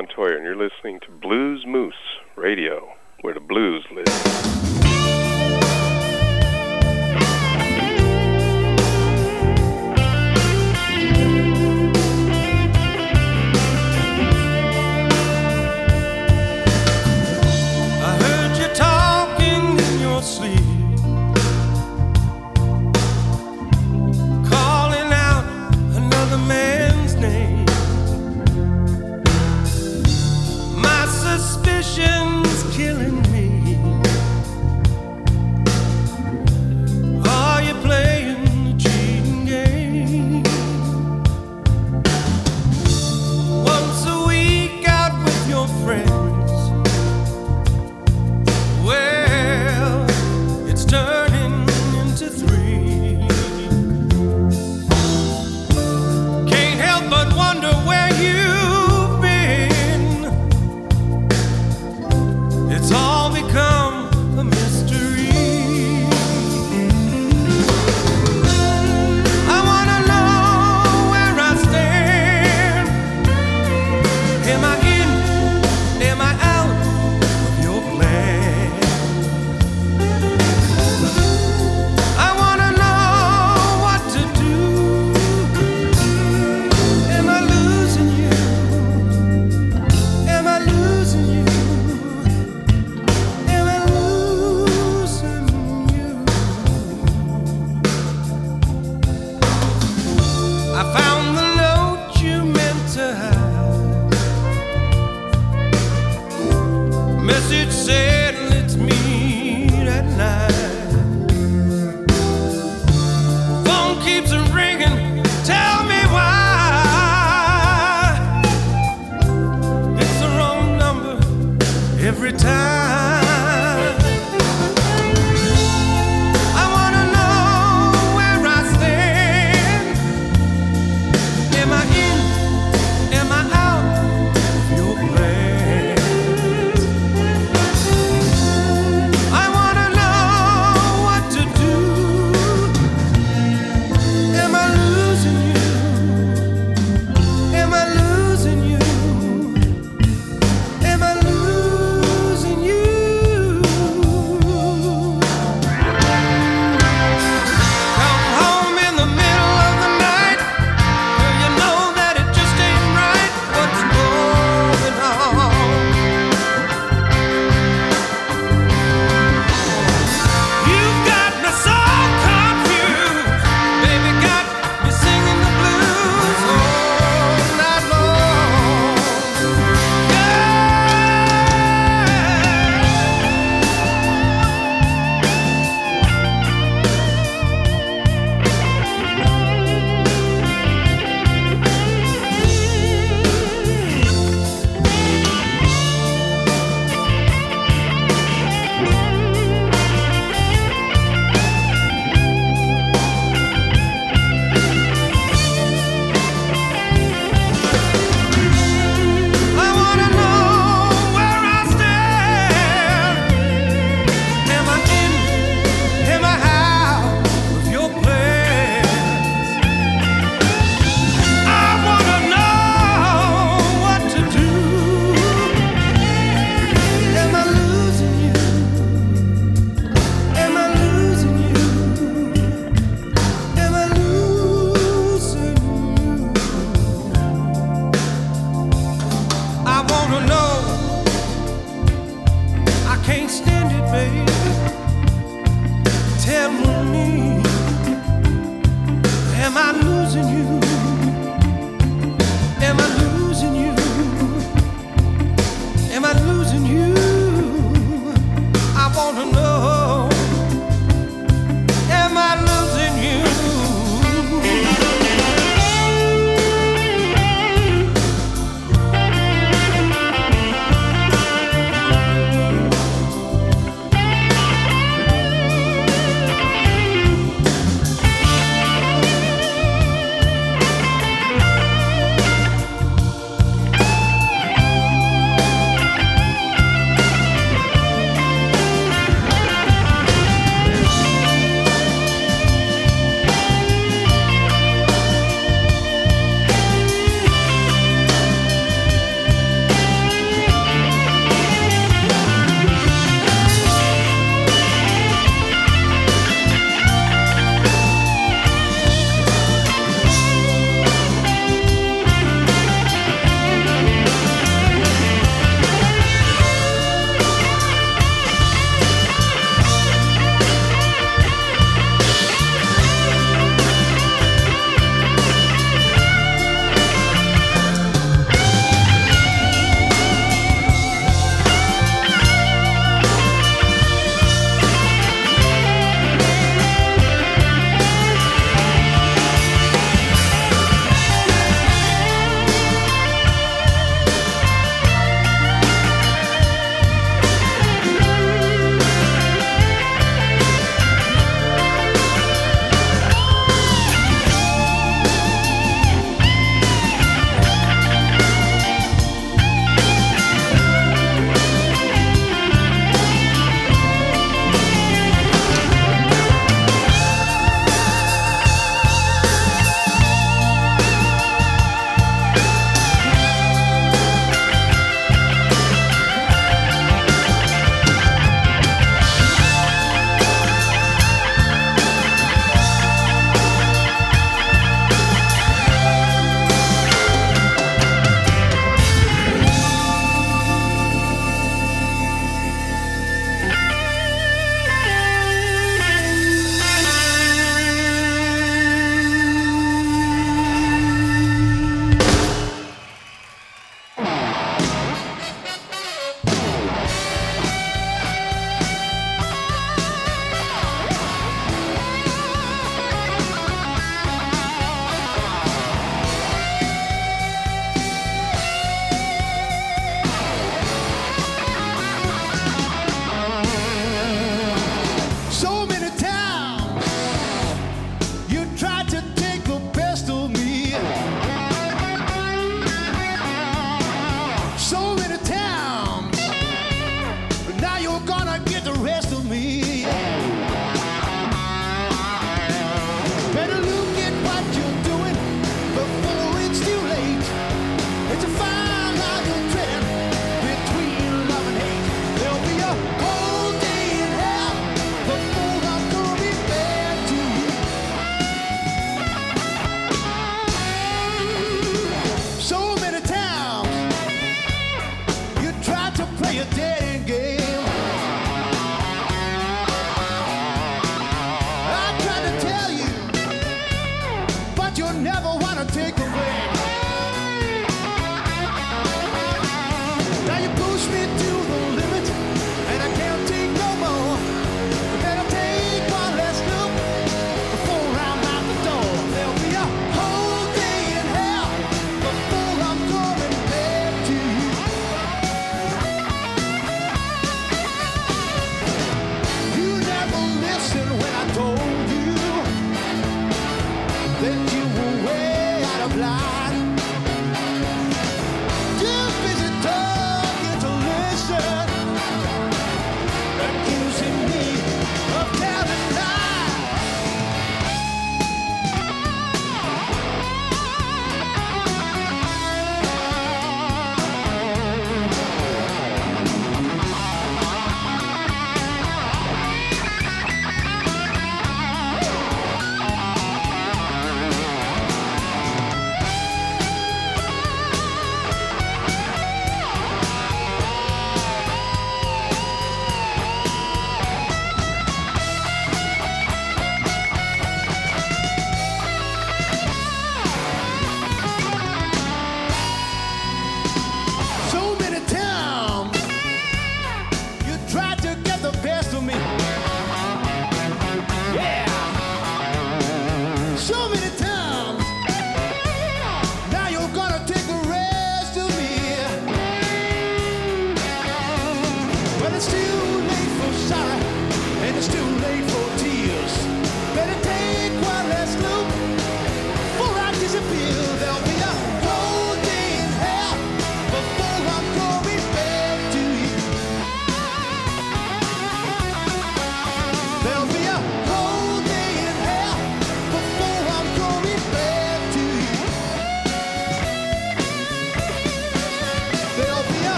Montoya, and you're listening to Blues Moose Radio, where the blues live. wonder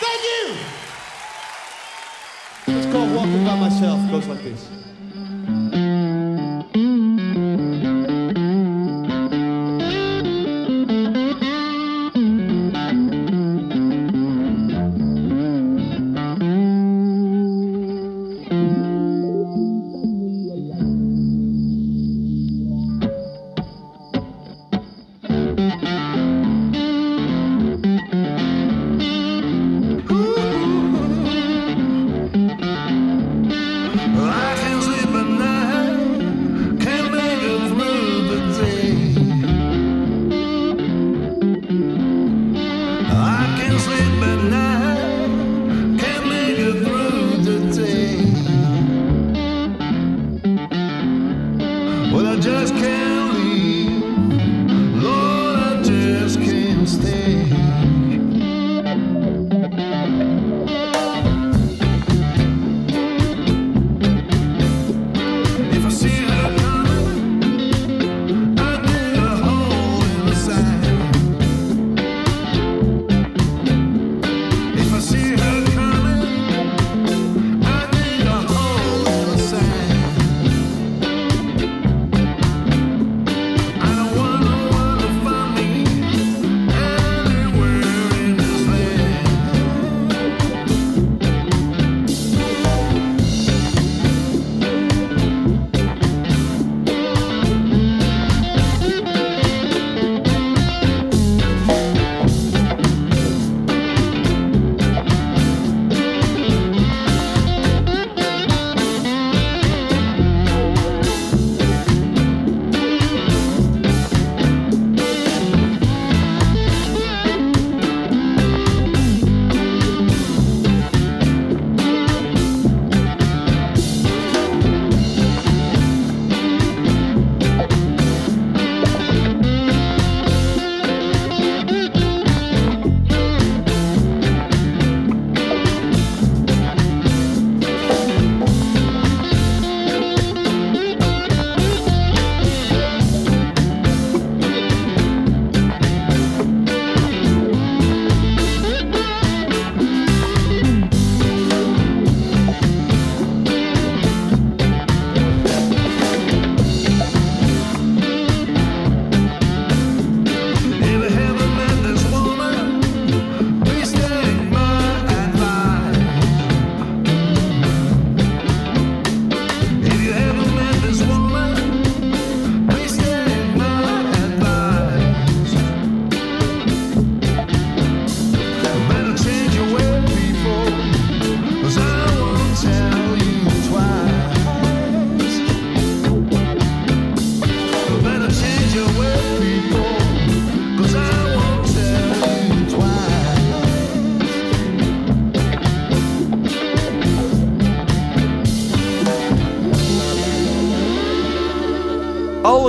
Thank you. It's called Walking by Myself. It goes like this.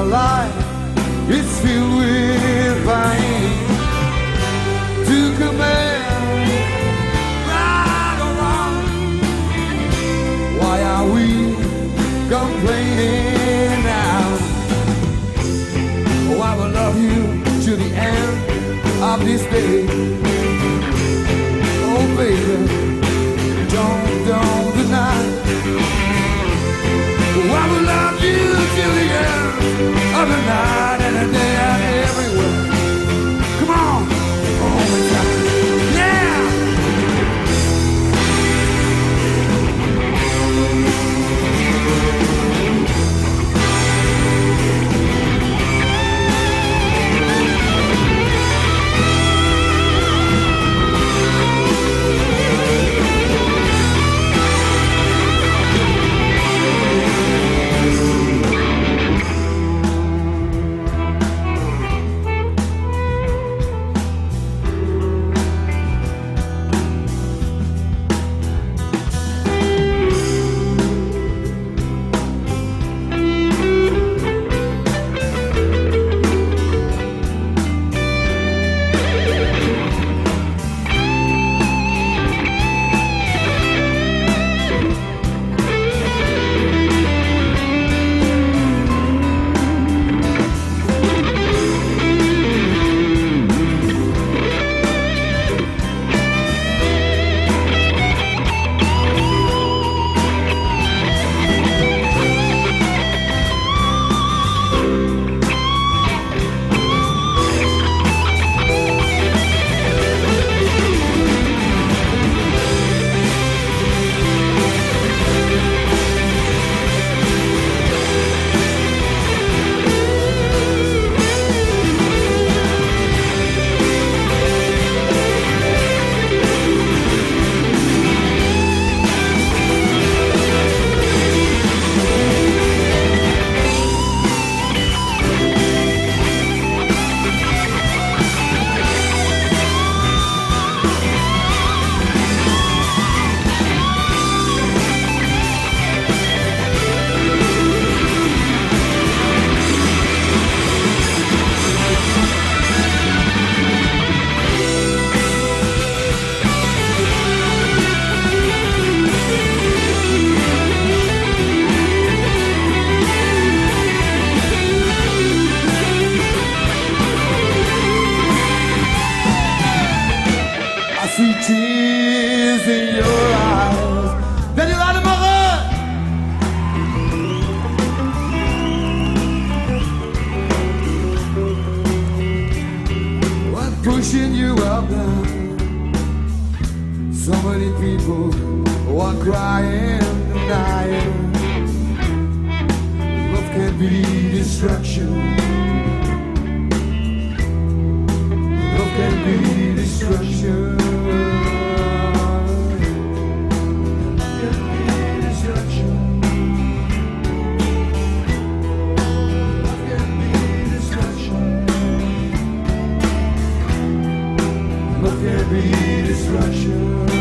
my life is filled with pain. To command, right or wrong, why are we complaining now? Oh, I will love you to the end of this day. Oh, baby, don't, don't deny. Oh, I will you till the end of the night and the day Look at me, destruction.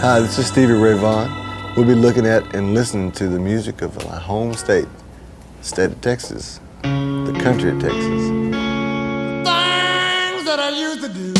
Hi, this is Stevie Ray Vaughan. We'll be looking at and listening to the music of my home state, state of Texas, the country of Texas. Things that I used to do.